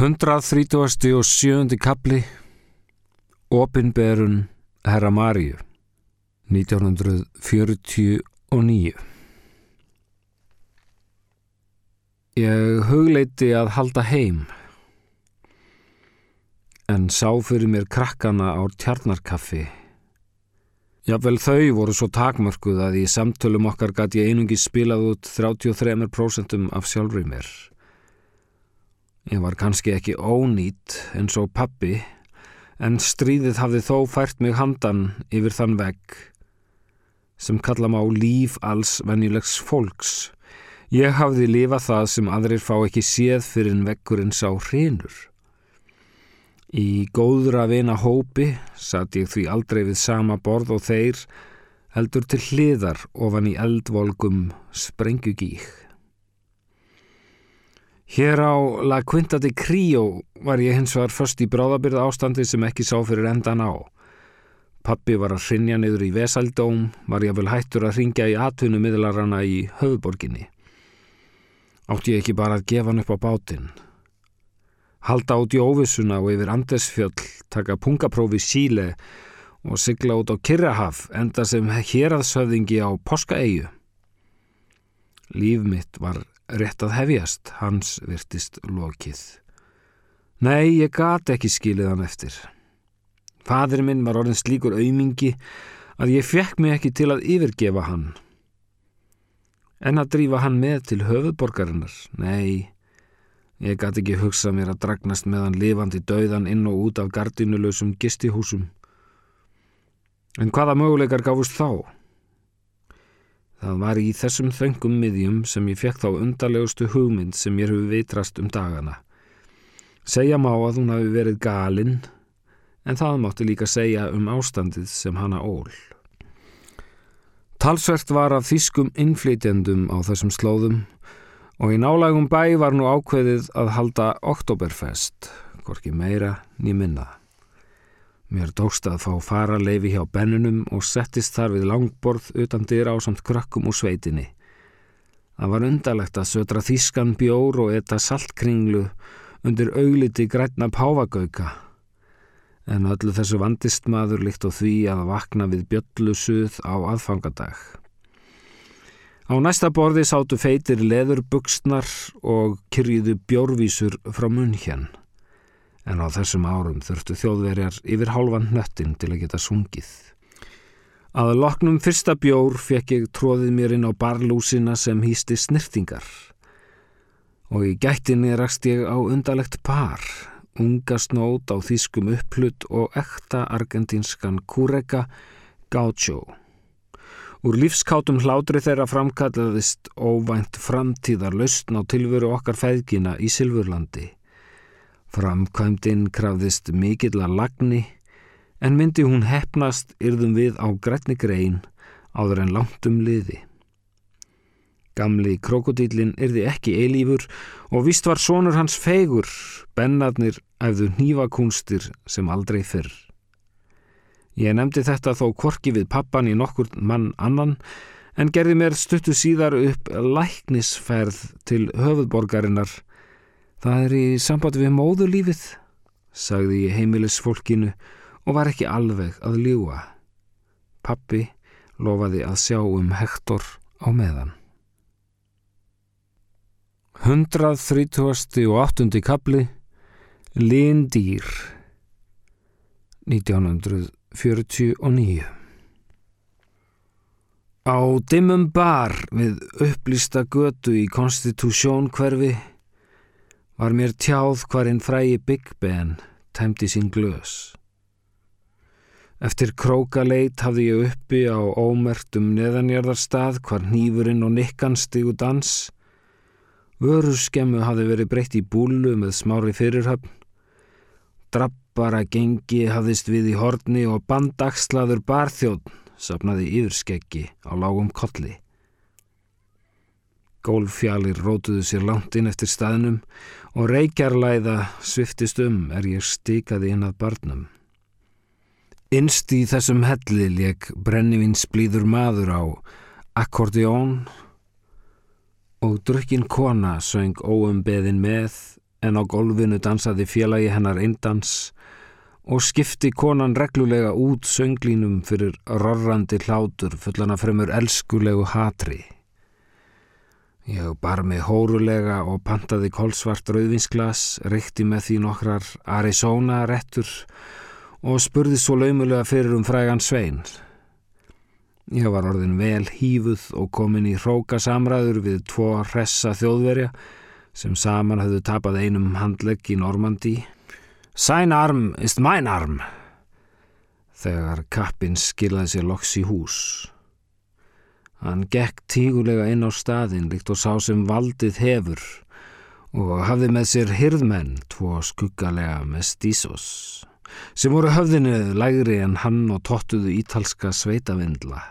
130. og 7. kapli Opinberun Herra Maríu 1949 Ég hugleiti að halda heim en sá fyrir mér krakkana á tjarnarkaffi. Jafnvel þau voru svo takmörkuð að í samtölum okkar gæti ég einungi spilað út 33% af sjálfri mér. Ég var kannski ekki ónýtt eins og pappi, en stríðið hafði þó fært mig handan yfir þann vegg sem kalla má líf alls venjulegs fólks. Ég hafði lifað það sem aðrir fá ekki séð fyrir en veggurinn sá hrinur. Í góðra vina hópi satt ég því aldrei við sama borð og þeir heldur til hliðar ofan í eldvolgum sprengjugík. Hér á La Quinta de Crio var ég hins var först í bráðabyrða ástandi sem ekki sá fyrir endan á. Pappi var að hrinja niður í Vesaldóm, var ég vel hættur að hringja í atvinnu miðlarana í höfuborginni. Átti ég ekki bara að gefa hann upp á bátinn. Halda út í óvissuna og yfir Andesfjöll, taka pungaprófi síle og sigla út á Kirrahaf enda sem héraðsöfðingi á Poskaeyju. Líf mitt var rétt að hefjast, hans virtist lokið. Nei, ég gat ekki skilið hann eftir. Fadir minn var orðin slíkur aumingi að ég fekk mig ekki til að yfirgefa hann. En að drífa hann með til höfuðborgarinnar? Nei, ég gat ekki hugsað mér að dragnast með hann lifandi dauðan inn og út af gardinulösum gistihúsum. En hvaða möguleikar gáfust þá? Það var í þessum þöngum miðjum sem ég fekk þá undarlegustu hugmynd sem mér hefur vitrast um dagana. Segja má að hún hafi verið galinn, en það mátti líka segja um ástandið sem hana ól. Talsvert var af þýskum innflytjendum á þessum slóðum og í nálægum bæ var nú ákveðið að halda Oktoberfest, hvorki meira ný minna. Mér dóst að fá faraleifi hjá bennunum og settist þar við langborð utan dyra á samt krökkum úr sveitinni. Það var undarlegt að södra þýskan bjór og etta saltkringlu undir augliti grætna páfagauka. En öllu þessu vandist maður líkt á því að vakna við bjöllu suð á aðfangadag. Á næsta borði sátu feitir leðurbuksnar og kyrjiðu bjórvísur frá munn hérn en á þessum árum þurftu þjóðverjar yfir hálfan hnöttin til að geta sungið. Að loknum fyrsta bjór fekk ég tróðið mér inn á barlúsina sem hýsti snirtingar og í gættinni rakst ég á undalegt par, unga snót á þýskum upplut og ekta argentinskan kúrega gaucho. Úr lífskátum hlátri þeirra framkallaðist óvænt framtíðar lausn á tilveru okkar feðgina í Silfurlandi. Framkvæmdinn krafðist mikill að lagni en myndi hún hefnast yrðum við á grætni grein áður en langt um liði. Gamli krokodílinn yrði ekki eilífur og vist var sonur hans fegur, bennarnir æfðu nývakunstir sem aldrei fyrr. Ég nefndi þetta þó korki við pappan í nokkur mann annan en gerði mér stuttu síðar upp læknisferð til höfuðborgarinnar Það er í samband við móðurlífið, sagði ég heimilisfólkinu og var ekki alveg að ljúa. Pappi lofaði að sjá um Hektor á meðan. 138. kapli Lindýr 1949 Á dimmum bar við upplýsta götu í konstitúsjón hverfi var mér tjáð hvarinn frægi Big Ben tæmdi sín glös. Eftir krókaleit hafði ég uppi á ómertum neðanjarðarstað hvar nýfurinn og nikkan stígu dans. Vöruskemmu hafði verið breytt í búlu með smári fyrirhöfn. Drabbara gengi hafðist við í horni og bandakslaður barþjóðn sapnaði yfirskeggi á lágum kolli. Gólfjalir rótuðu sér langt inn eftir staðnum og reykjarlæða sviftist um er ég stikaði inn að barnum. Innst í þessum helli leik brennivins blíður maður á akkordeón og drukkin kona söng óumbeðin með en á golfinu dansaði félagi hennar eindans og skipti konan reglulega út sönglínum fyrir rorrandi hlátur fullana fremur elskulegu hatri. Ég bar mig hórulega og pantaði kolsvart rauðvinsglas, reykti með því nokkrar Arizona rettur og spurði svo laumulega fyrir um frægan svein. Ég var orðin vel hífuð og komin í hróka samræður við tvo hressa þjóðverja sem saman hafðu tapað einum handlegg í Normandi. Sæn arm ist mæn arm, þegar kappin skilaði sér loks í hús. Hann gekk tígulega inn á staðin líkt og sá sem valdið hefur og hafði með sér hirðmenn, tvo skuggalega mestísos, sem voru höfðinu lægri en hann og tóttuðu ítalska sveitavindla.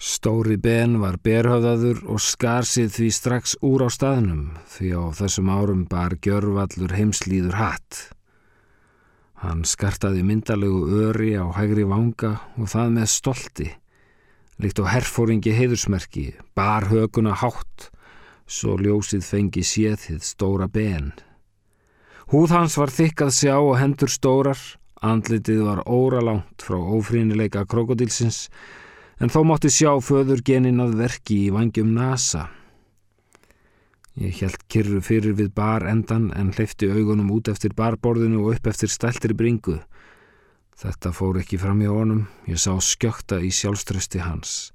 Stóri ben var berhöfðaður og skar sig því strax úr á staðnum því á þessum árum bar gjörvallur heimslýður hatt. Hann skartaði myndalegu öri á hægri vanga og það með stolti líkt og herfóringi heiðursmerki, bar höguna hátt, svo ljósið fengi séðið stóra ben. Húð hans var þykkað sjá og hendur stórar, andlitið var óralangt frá ófrínileika krokodilsins, en þó mátti sjá föður genin að verki í vangjum nasa. Ég held kyrru fyrir við bar endan en hleyfti augunum út eftir barborðinu og upp eftir steltri bringu. Þetta fór ekki fram í honum, ég sá skjökta í sjálfströsti hans.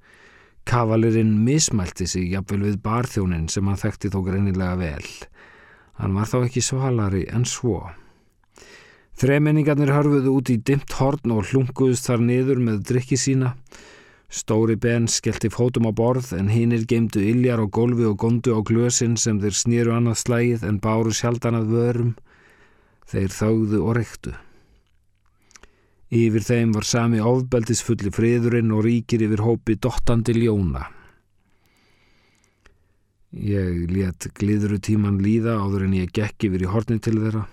Kavalirinn mismælti sig jafnvel við barþjónin sem hann þekkti þó greinilega vel. Hann var þá ekki svalari en svo. Þremenningarnir hörfuðu út í dimt horn og hlunguðust þar niður með drikki sína. Stóri Ben skellti fótum á borð en hinnir geimdu illjar á golfi og gondu á glösin sem þeir snýru annað slægið en báru sjaldan að vörum. Þeir þáðu og rektu. Yfir þeim var sami ofbeldisfulli friðurinn og ríkir yfir hópi dottandi ljóna. Ég let gliðuru tíman líða áður en ég gekk yfir í horni til þeirra.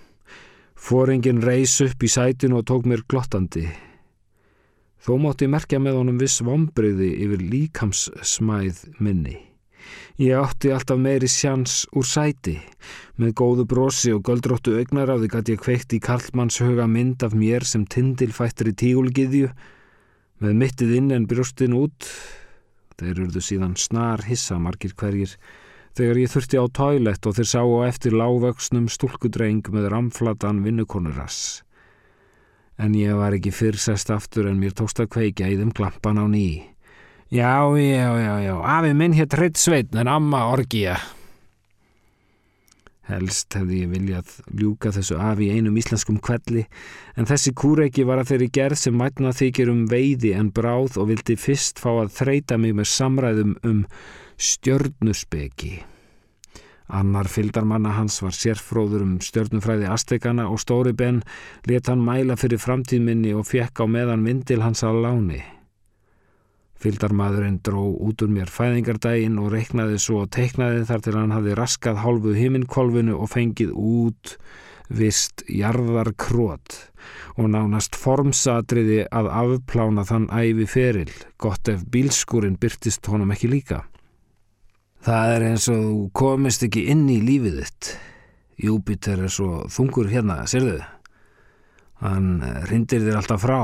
Fóringin reys upp í sætinu og tók mér glottandi. Þó mátti merkja með honum viss vombriði yfir líkamssmæð minni. Ég átti alltaf meiri sjans úr sæti. Með góðu brosi og göldróttu augnar á því gæti ég kveikt í Karlmanns huga mynd af mér sem tindilfættir í tígulgiðju með mittið inn en brjóstin út. Þeir urðu síðan snar hissa margir hverjir þegar ég þurfti á toilett og þeir sá á eftir lágvöksnum stúlkudreng með ramflatan vinnukonurass. En ég var ekki fyrrsest aftur en mér tókst að kveika í þeim klampan á nýi. Já, já, já, já, afi minn hér tritt sveitn en amma orgija. Helst hefði ég viljað ljúka þessu afi í einum íslenskum kvelli en þessi kúreiki var að þeirri gerð sem mætna þykir um veiði en bráð og vildi fyrst fá að þreita mig með samræðum um stjörnuspeki. Annar fyldarmanna hans var sérfróður um stjörnufræði Aztekana og Stóri Ben let hann mæla fyrir framtíðminni og fekk á meðan vindil hans á láni. Fyldarmadurinn dró út úr mér fæðingardægin og reiknaði svo og teiknaði þar til hann hafði raskað hálfu himinkolvinu og fengið út vist jarðarkrót og nánast formsatriði að afplána þann æfi feril, gott ef bílskurinn byrtist honum ekki líka. Það er eins og þú komist ekki inn í lífið þitt. Júpiter er svo þungur hérna, sérðu? Hann rindir þér alltaf frá.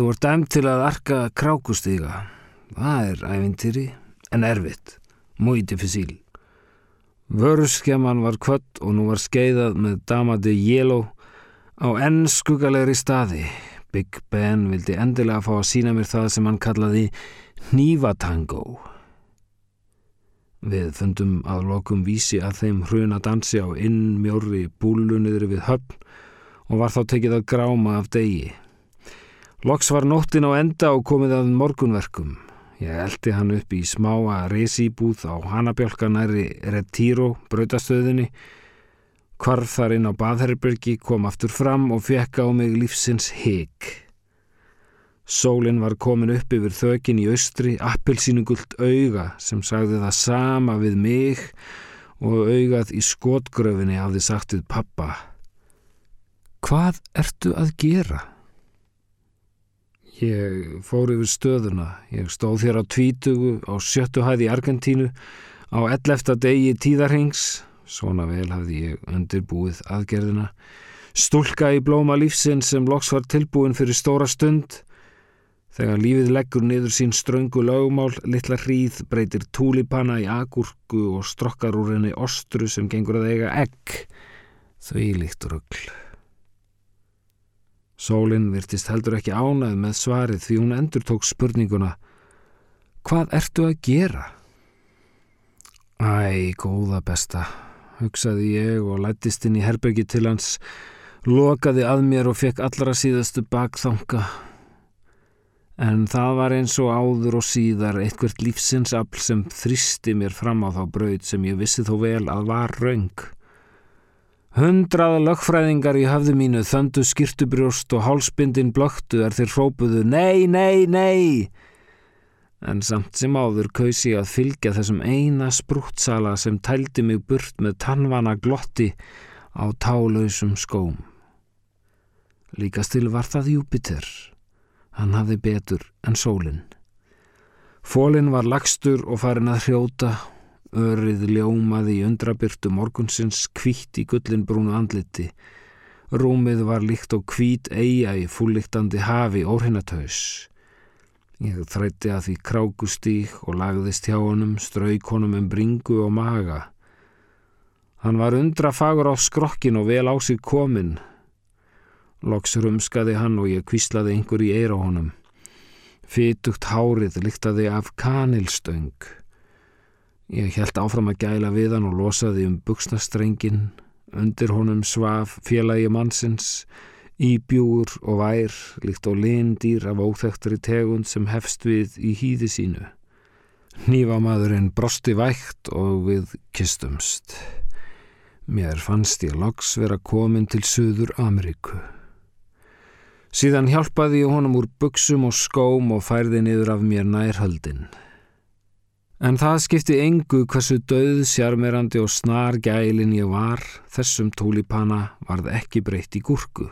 Þú ert dæmt til að arka krákustíga. Það er ævintýri, en erfitt. Muy difficil. Vörskjaman var kvött og nú var skeiðað með damadi Yellow á enn skuggalegri staði. Big Ben vildi endilega fá að sína mér það sem hann kallaði Nývatango. Við fundum að lokum vísi að þeim hruna dansi á innmjóri búluniðri við höfn og var þá tekið að gráma af degi. Loks var nóttin á enda og komið að morgunverkum. Ég eldi hann upp í smáa reysýbúð á hanabjálkanæri Retiro brautastöðinni. Hvarf þar inn á Baðherbergi kom aftur fram og fekk á mig lífsins higg. Sólinn var komin upp yfir þökin í austri, appelsínugullt auga sem sagði það sama við mig og augað í skotgröfinni hafði sagt við pappa. Hvað ertu að gera? Ég fór yfir stöðuna. Ég stóð þér á tvítugu á sjöttu hæði í Argentínu á ellefta degi tíðarhengs. Svona vel hafði ég undirbúið aðgerðina. Stúlka í blóma lífsinn sem loks var tilbúin fyrir stóra stund. Þegar lífið leggur niður sín ströngu lögumál, litla hríð breytir túlipanna í agurku og strokkar úr henni ostru sem gengur að eiga egg. Því líkt röggl. Sólinn virtist heldur ekki ánað með svarið því hún endur tók spurninguna Hvað ertu að gera? Æ, góða besta, hugsaði ég og lættist inn í herbergi til hans, lokaði að mér og fekk allra síðastu bakþanga. En það var eins og áður og síðar eitthvert lífsinsafl sem þristi mér fram á þá braud sem ég vissi þó vel að var raung. Hundraða lögfræðingar í hafðu mínu þöndu skýrtubrjóst og hálsbindin blöktu er þeir hrópuðu Nei, nei, nei! En samt sem áður kausi að fylgja þessum eina sprútsala sem tældi mig burt með tannvana glotti á tálausum skóm. Líkastil var það Júpiter. Hann hafði betur en sólinn. Fólinn var lagstur og farin að hrjóta, örið ljómaði í undrabyrtu morgunsins kvítt í gullinbrúnu andliti. Rúmið var líkt og kvít eiga í fúlliktandi hafi orðinatöys. Ég þrætti að því krákustík og lagðist hjá honum, strauk honum um bringu og maga. Hann var undra fagur á skrokkin og vel á sig komin. Loks rumskaði hann og ég kvíslaði einhver í eira honum. Fytugt hárið líktaði af kanilstöng. Ég held áfram að gæla við hann og losaði um buksnastrengin. Undir honum svaf félagi mannsins, Íbjúur og vær líkt á lindýr af óþektri tegund sem hefst við í hýði sínu. Nývamadurinn brosti vægt og við kistumst. Mér fannst ég loks vera komin til Suður Ameríku. Síðan hjálpaði ég honum úr buksum og skóm og færði niður af mér nærhöldin. En það skipti engu hversu döð, sjarmerandi og snar gælin ég var, þessum túlipanna varð ekki breytt í gúrku.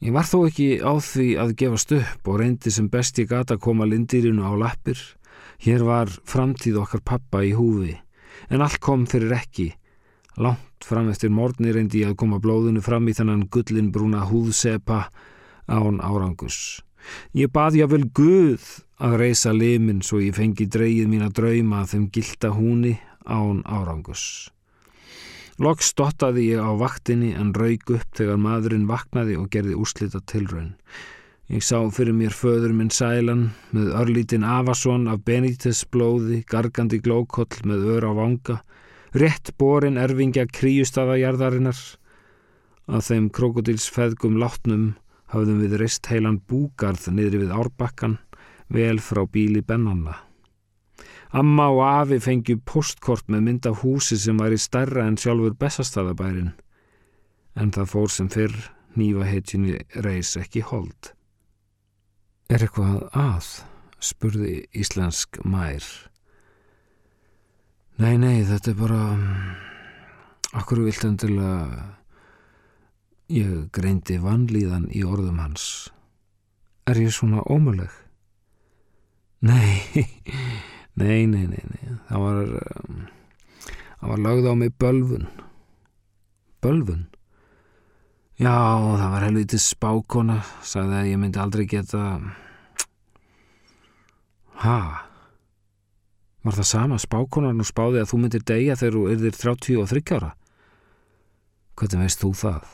Ég var þó ekki á því að gefast upp og reyndi sem best ég gata að koma lindirinu á lappir. Hér var framtíð okkar pappa í húfi, en allt kom fyrir ekki. Langt fram eftir morgni reyndi ég að koma blóðinu fram í þannan gullin brúna húðsepa án árangus. Ég baði að vel Guð að reysa limin svo ég fengi dreyið mín að drauma þeim gilda húni án árangus. Loks stottaði ég á vaktinni en rauk upp þegar maðurinn vaknaði og gerði úrslita tilraun. Ég sá fyrir mér föður minn sælan með örlítin Avason af Benítez blóði, gargandi glókoll með ör á vanga, rétt borin erfingja kríustadajarðarinnar. Að þeim krokodilsfeðgum látnum hafðum við reist heilan búgarð niðri við árbakkan, vel frá bíli bennanna. Amma og afi fengju postkort með mynd af húsi sem var í starra en sjálfur bestastæðabærin. En það fór sem fyrr nýfa heitjunni reys ekki hold. Er eitthvað að? spurði íslensk mær. Nei, nei, þetta er bara... Akkur vilt hann til að... Ég greindi vanlíðan í orðum hans. Er ég svona ómuleg? Nei... Nei, nei, nei, nei. það var um, það var lögð á mig bölfun Bölfun? Já, það var helvítið spákona sagði að ég myndi aldrei geta Hæ? Var það sama spákonan og spáði að þú myndir degja þegar þú erðir 33 ára? Hvernig veist þú það?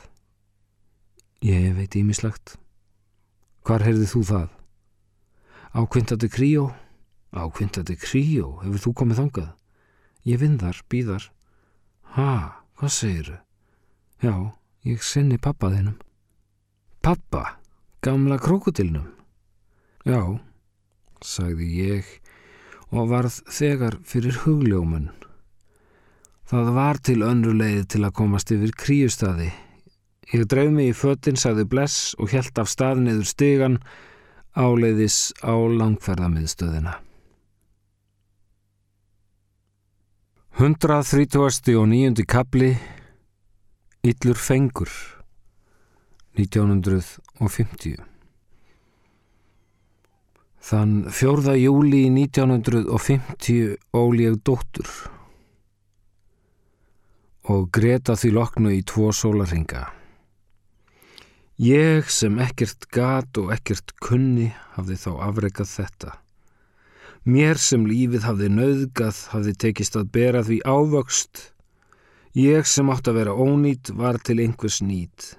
Ég veit ímislegt Hvar heyrði þú það? Á kvintati kríó? Á kvintati kríó, hefur þú komið þangað? Ég vinn þar, býðar. Ha, hvað segiru? Já, ég sinni pappa þinnum. Pappa? Gamla krokodilnum? Já, sagði ég og varð þegar fyrir hugljómun. Það var til önru leið til að komast yfir kríustadi. Ég dreif mig í föttin, sagði bless og helt af stað niður stigan áleiðis á langferðamiðstöðina. 139. kapli Yllur fengur 1950 Þann 4. júli 1950 ól ég dóttur. og greta því loknu í tvo sólarhinga. Ég sem ekkert gat og ekkert kunni hafði þá afreikað þetta. Mér sem lífið hafði nauðgað hafði tekist að bera því ávöxt. Ég sem átt að vera ónýtt var til einhvers nýtt.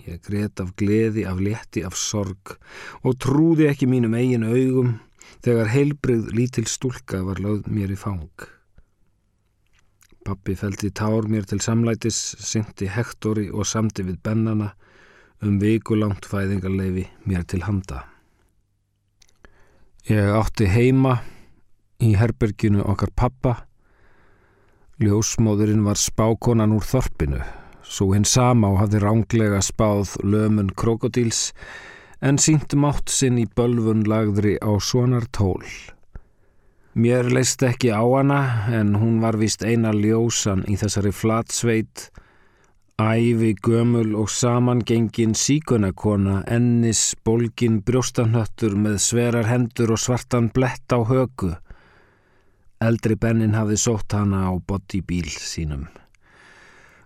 Ég gret af gleði, af leti, af sorg og trúði ekki mínum eigin augum þegar heilbrið lítil stúlka var lögð mér í fang. Pappi feldi tár mér til samlætis, syndi hektori og samti við bennana um vikulangt fæðingarleifi mér til handa. Ég átti heima í herberginu okkar pappa. Ljósmóðurinn var spákonan úr þorpinu, svo hinn sama og hafði ránglega spáð lömun krokodíls en sínt mátt sinn í bölfun lagðri á svonar tól. Mér leist ekki á hana en hún var vist eina ljósan í þessari flatsveit, æfi gömul og samangengin síkunakona, ennis, bolgin, brjóstanhöttur með sverar hendur og svartan blett á högu. Eldri bennin hafði sótt hana á bodybíl sínum.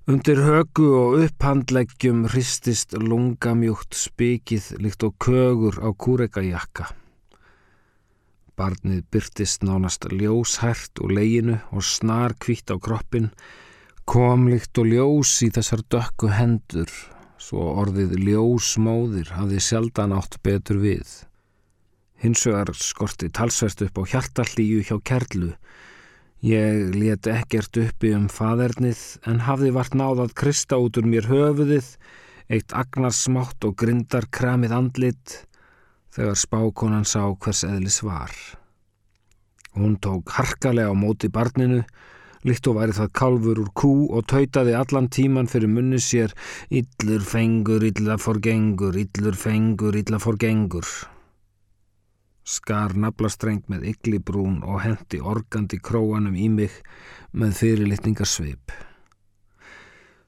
Undir högu og upphandleggjum hristist lungamjúkt spikið líkt og kögur á kúrekajakka. Barnið byrtist nánast ljóshært og leginu og snar kvítt á kroppin, kom líkt og ljós í þessar dökku hendur, svo orðið ljósmóðir hafði sjaldan átt betur við. Hins vegar skorti talsvert upp á hjartallíu hjá kerlu. Ég let ekkert uppi um fadernið en hafði vart náðað krista út úr mér höfuðið, eitt agnarsmátt og grindar kramið andlit þegar spákonan sá hvers eðlis var. Hún tók harkalega á móti barninu, líkt og væri það kalfur úr kú og tautaði allan tíman fyrir munni sér Yllur fengur, illa forgengur, yllur fengur, illa forgengur skar naflastreng með ygglibrún og hendi organdi króanum í mig með fyrirlitningarsvip.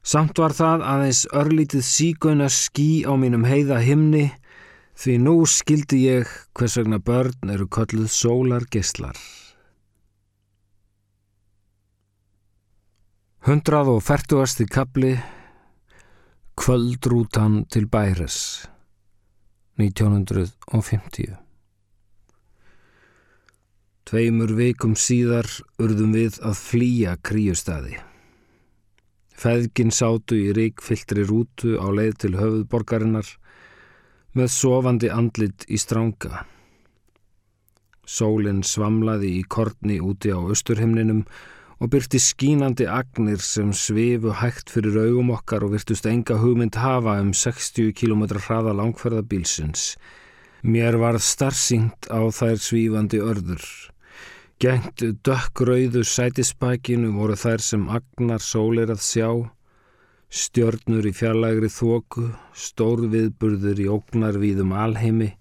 Samt var það aðeins örlítið sígöna skí á mínum heiða himni því nú skildi ég hvers vegna börn eru kölluð sólar gislar. Hundrað og færtugasti kapli Kvöldrútan til Bæres 1950 Tveimur vikum síðar urðum við að flýja kríustadi. Feðgin sátu í ríkfylltri rútu á leið til höfuðborgarinnar með sofandi andlit í stránga. Sólinn svamlaði í kortni úti á austurhimninum og byrti skínandi agnir sem svifu hægt fyrir augum okkar og virtust enga hugmynd hafa um 60 km hraða langferðabílsins. Mér varð starfsyngt á þær svífandi örður. Gengt dökkrauðu sætispækinu voru þær sem agnar sólir að sjá, stjörnur í fjarlægri þóku, stór viðburður í ógnarvíðum alheimi,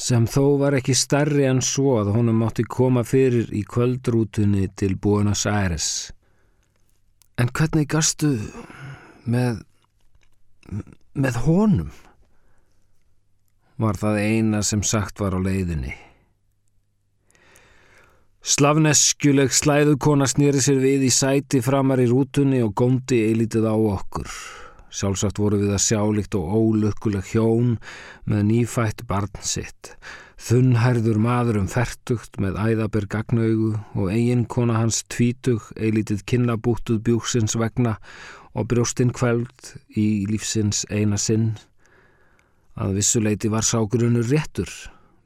sem þó var ekki starri en svo að honum mátti koma fyrir í kvöldrútunni til Buenos Aires. En hvernig gastu með, með honum? Var það eina sem sagt var á leiðinni. Slavneskjuleg slæðukona snýri sér við í sæti framar í rútunni og góndi eilítið á okkur. Sjálfsagt voru við að sjá líkt og ólökkuleg hjón með nýfætt barn sitt. Þunnhærður maður um færtugt með æðaber gagnaugu og eigin kona hans tvítug, eilítið kinnabúttuð bjúksins vegna og brjóstinn kveld í lífsins eina sinn. Að vissuleiti var ságurunur réttur.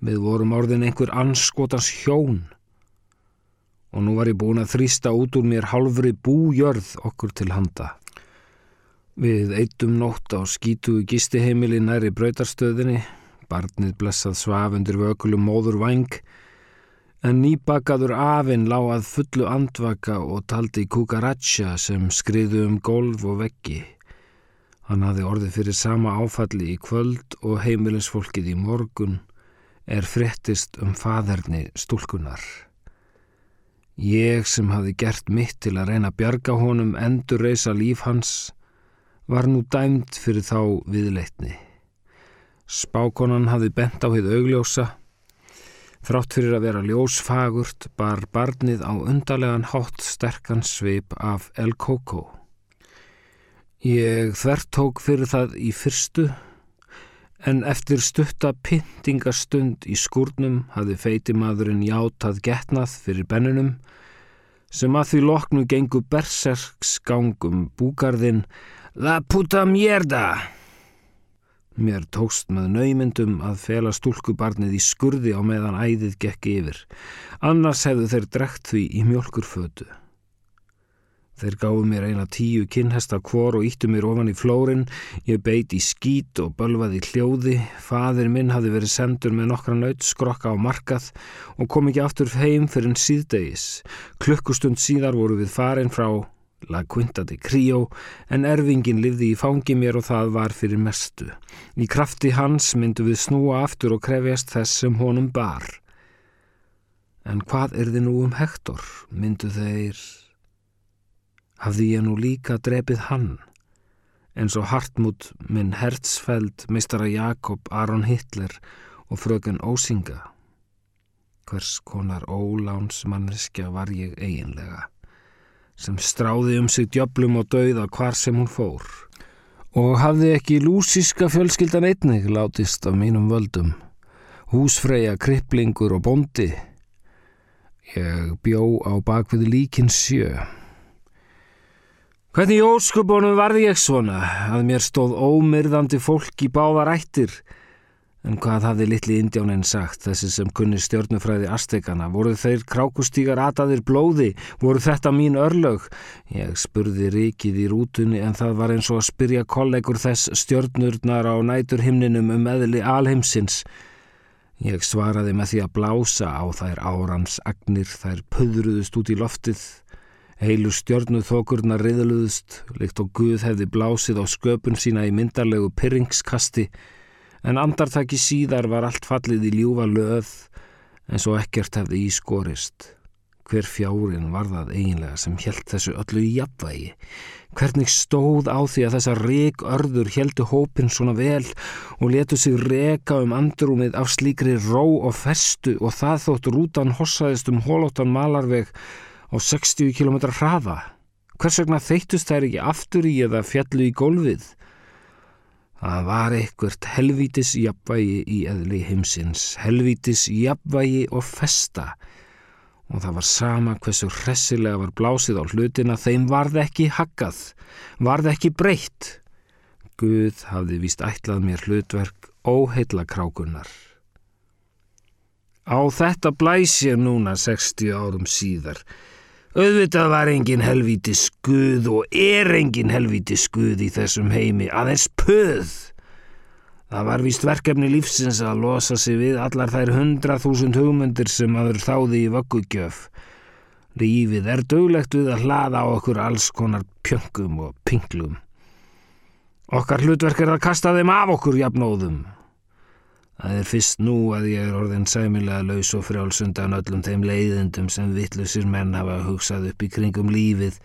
Við vorum orðin einhver anskotans hjón og nú var ég búin að þrýsta út úr mér halvri bújörð okkur til handa. Við eittum nótt á skítugu gistiheimili næri bröytarstöðinni, barnið blessað svaf undir vökulum móður vang, en nýbakaður afinn lág að fullu andvaka og taldi kukaratsja sem skriðu um golf og veggi. Hann hafði orðið fyrir sama áfalli í kvöld og heimilisfólkið í morgun er frettist um faderni stúlkunar. Ég sem hafi gert mitt til að reyna að bjarga honum endur reysa líf hans var nú dæmt fyrir þá viðleitni. Spákonan hafi bent á heið augljósa, þrátt fyrir að vera ljósfagurt bar barnið á undarlegan hátt sterkan svip af El Coco. Ég þvertók fyrir það í fyrstu, en eftir stutta pyntingastund í skúrnum hafði feitimadurinn játað getnað fyrir bennunum, sem að því loknu gengu berserksgangum búgarðinn La puta mierda! Mér tókst með naumyndum að fela stúlkubarnið í skurði á meðan æðið gekk yfir. Annars hefðu þeir drekt því í mjölkurfötu. Þeir gáðu mér eina tíu kinnhesta kvor og íttu mér ofan í flórin. Ég beit í skít og bölvaði hljóði. Fadir minn hafði verið sendur með nokkra naut skrokka á markað og kom ekki aftur heim fyrir en síðdegis. Klukkustund síðar voru við farin frá La Quinta de Crio en erfingin livði í fangi mér og það var fyrir mestu. Í krafti hans myndu við snúa aftur og krefjast þess sem honum bar. En hvað er þið nú um Hector? Myndu þeir... Hafði ég nú líka drepið hann? En svo Hartmut, minn Hertzfeld, mistara Jakob, Aron Hitler og fröken Ósinga. Hvers konar ólánsmanneskja var ég eiginlega? Sem stráði um sig djöblum og dauða hvar sem hún fór. Og hafði ekki lúsíska fjölskyldan einnig látist af mínum völdum. Húsfreyja, kripplingur og bondi. Ég bjó á bakvið líkin sjö. Hvernig í óskupunum varði ég svona að mér stóð ómyrðandi fólk í báðar ættir En hvað hafði litli indjánin sagt, þessi sem kunni stjórnufræði astekana? Voru þeir krákustígar ataðir blóði? Voru þetta mín örlög? Ég spurði rikið í rútunni en það var eins og að spyrja kollegur þess stjórnurnar á næturhimninum um eðli alheimsins. Ég svaraði með því að blása á þær árans agnir, þær pöðruðust út í loftið. Heilu stjórnuð þokurnar riðluðust, líkt og Guð hefði blásið á sköpun sína í myndarlegu pyrringskasti, en andartaki síðar var allt fallið í ljúfa löð en svo ekkert hefði í skorist. Hver fjárin var það eiginlega sem held þessu öllu í jafnvægi? Hvernig stóð á því að þessa reik örður heldu hópin svona vel og letu sig reka um andrúmið af slíkri ró og festu og það þótt rútan hossaðist um hólóttan malarveg á 60 km hraða? Hvers vegna þeittust þær ekki aftur í eða fjallu í gólfið? Það var einhvert helvítis jafnvægi í eðli heimsins, helvítis jafnvægi og festa og það var sama hversu hressilega var blásið á hlutina, þeim varð ekki haggað, varð ekki breytt. Guð hafði víst ætlað mér hlutverk óheila krákunar. Á þetta blæs ég núna 60 árum síðar, Auðvitað var engin helvíti skuð og er engin helvíti skuð í þessum heimi, aðeins puð. Það var vist verkefni lífsins að losa sig við allar þær hundra þúsund hugmyndir sem aður þáði í vöggugjöf. Lífið er döglegt við að hlaða á okkur alls konar pjöngum og pinglum. Okkar hlutverk er að kasta þeim af okkur jafnóðum. Það er fyrst nú að ég er orðin sæmilega laus og frjálsundan öllum þeim leiðendum sem vittlusir menn hafa hugsað upp í kringum lífið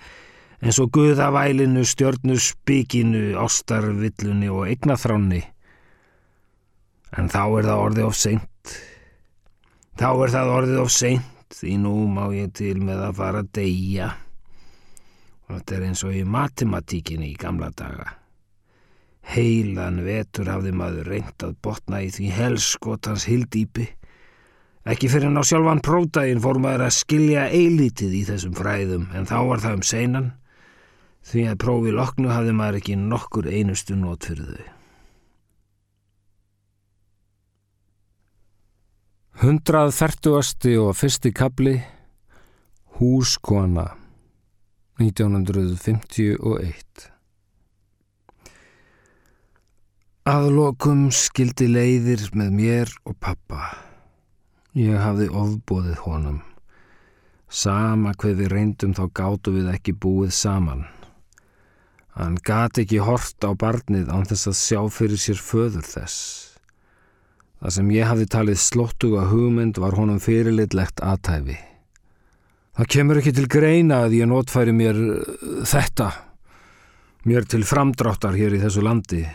eins og guðavælinu, stjörnu spikinu, ástarvillunni og eignaþránni. En þá er það orðið of seint. Þá er það orðið of seint því nú má ég til með að fara að deyja. Og þetta er eins og í matematíkinni í gamla daga. Heilan vetur hafði maður reynd að botna í því helskotans hildýpi. Ekki fyrir ná sjálfan pródægin fór maður að skilja eilítið í þessum fræðum en þá var það um seinan því að prófi loknu hafði maður ekki nokkur einustu nót fyrir þau. Hundrað þertuasti og fyrsti kabli Húskona 1951 Aðlokum skildi leiðir með mér og pappa. Ég hafði ofbóðið honum. Sama hvað við reyndum þá gáttu við ekki búið saman. Hann gati ekki hort á barnið án þess að sjá fyrir sér föður þess. Það sem ég hafði talið slóttuga hugmynd var honum fyrirlitlegt aðtæfi. Það kemur ekki til greina að ég notfæri mér þetta, mér til framdráttar hér í þessu landi.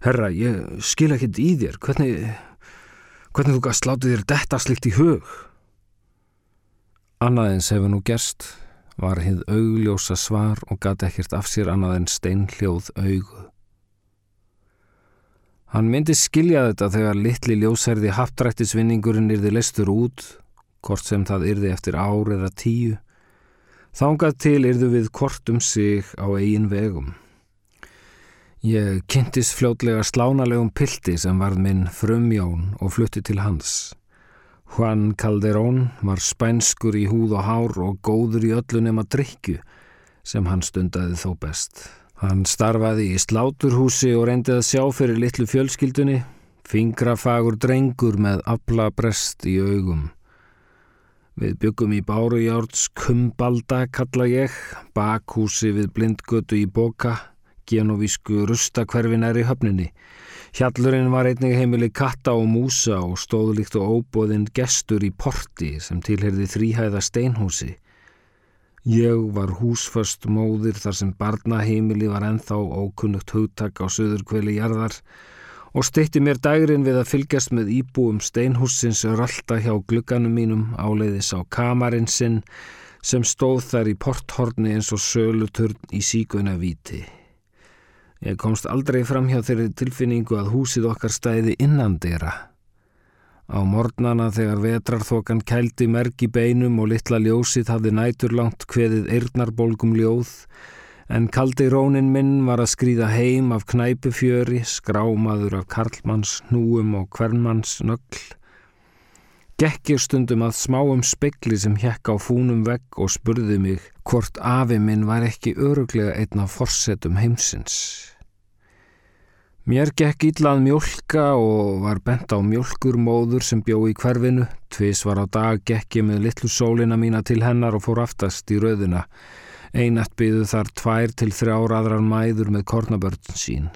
Herra, ég skil ekkit í þér. Hvernig, hvernig þú gæst látið þér detta slikt í hug? Annaðins hefur nú gerst var hið augljósa svar og gæti ekkert af sér annað en steinhljóð augu. Hann myndi skilja þetta þegar litli ljósærði haptrættisvinningurinn yrði lestur út, hvort sem það yrði eftir ár eða tíu. Þángað til yrðu við hvort um sig á eigin vegum. Ég kynntis fljótlega slánalegum pildi sem varð minn frumjón og flutti til hans. Juan Calderón var spænskur í húð og hár og góður í öllu nema drikju sem hann stundaði þó best. Hann starfaði í sláturhúsi og reyndi að sjá fyrir litlu fjölskyldunni, fingrafagur drengur með aflabrest í augum. Við byggum í Bárujárds Kumbalda kalla ég, bakhúsi við blindgötu í Boka, genovísku rustakverfinær í höfninni. Hjallurinn var einnig heimili katta og músa og stóð líkt og óbóðinn gestur í porti sem tilherði þrýhæða steinhúsi. Ég var húsföst móðir þar sem barnaheimili var enþá ókunnugt hugtak á söður kveli jarðar og steitti mér dægrin við að fylgjast með íbúum steinhúsins rölda hjá glugganum mínum áleiðis á kamarinn sinn sem stóð þar í porthorni eins og söluturn í síkuna viti. Ég komst aldrei fram hjá þeirri tilfinningu að húsið okkar stæði innandera. Á mornana þegar vetrarþokan kældi merk í beinum og litla ljósið hafði næturlangt hveðið eirnarbolgum ljóð, en kaldi rónin minn var að skrýða heim af knæpufjöri, skrámaður af karlmanns núum og hvernmanns nögl. Gekkir stundum að smáum spekli sem hjekk á fúnum vegg og spurði mig hvort afi minn var ekki öruglega einn af forsetum heimsins. Mér gekk ítlað mjölka og var bent á mjölkurmóður sem bjó í hverfinu. Tvis var á dag gekk ég með litlu sólina mína til hennar og fór aftast í rauðina. Einat byðu þar tvær til þrjár aðrar mæður með kornabörn sín.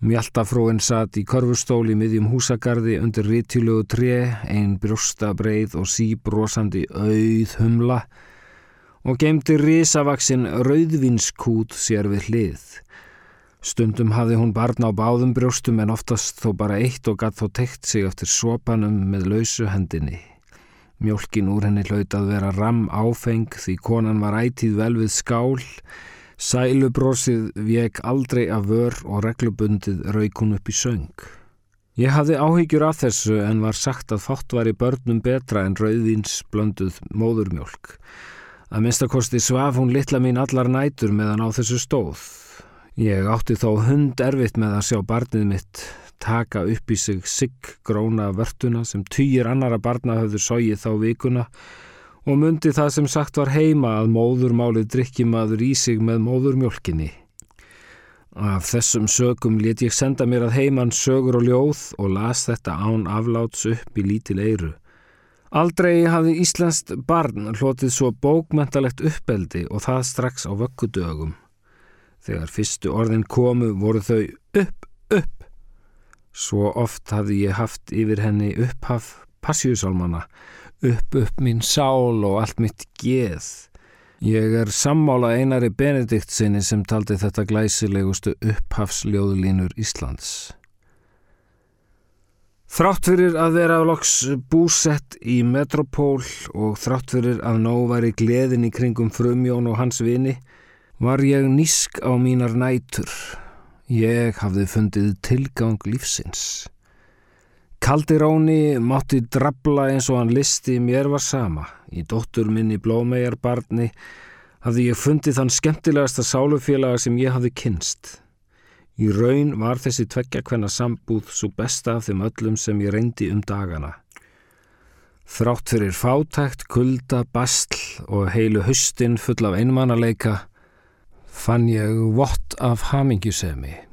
Mjaltafróin satt í korfustóli miðjum húsagarði undir rítilögu tre, ein brjósta breið og síbrósandi auð humla og gemdi risavaksinn rauðvinskút sér við hlið. Stundum hafði hún barna á báðum brjóstum en oftast þó bara eitt og gatt þó tekt sig eftir sopanum með lausu hendinni. Mjölkin úr henni hlaut að vera ram áfeng því konan var ætíð vel við skál, sælubrósið vek aldrei af vör og reglubundið rauk hún upp í söng. Ég hafði áhyggjur af þessu en var sagt að fátt var í börnum betra en rauðins blönduð móðurmjölk. Að minnstakosti svaf hún litla mín allar nætur meðan á þessu stóð. Ég átti þó hund erfitt með að sjá barnið mitt taka upp í sig sigg gróna vörtuna sem týjir annara barna höfðu sóið þá vikuna og myndi það sem sagt var heima að móðurmálið drikkimaður í sig með móðurmjölkinni. Af þessum sögum let ég senda mér að heiman sögur og ljóð og las þetta án afláts upp í lítil eiru. Aldrei hafði Íslandst barn hlotið svo bókmentalegt uppeldi og það strax á vökkudögum. Þegar fyrstu orðin komu voru þau upp, upp. Svo oft hafði ég haft yfir henni upphaf passjúsálmana, upp, upp mín sál og allt mitt geð. Ég er sammála einari Benedikt sinni sem taldi þetta glæsilegustu upphafsljóðlínur Íslands. Þrátt fyrir að vera loks búsett í metropól og þrátt fyrir að nóg var í gleðin í kringum frumjón og hans vini, var ég nísk á mínar nætur. Ég hafði fundið tilgang lífsins. Kaldiróni mátti drabla eins og hann listi mér var sama. Í dóttur minni blómegarbarni hafði ég fundið þann skemmtilegasta sálufélaga sem ég hafði kynst. Í raun var þessi tveggja hvenna sambúð svo besta af þeim öllum sem ég reyndi um dagana. Þrátt fyrir fátækt, kulda, bastl og heilu hustin full af einmannaleika fann ég vott af hamingjusemi.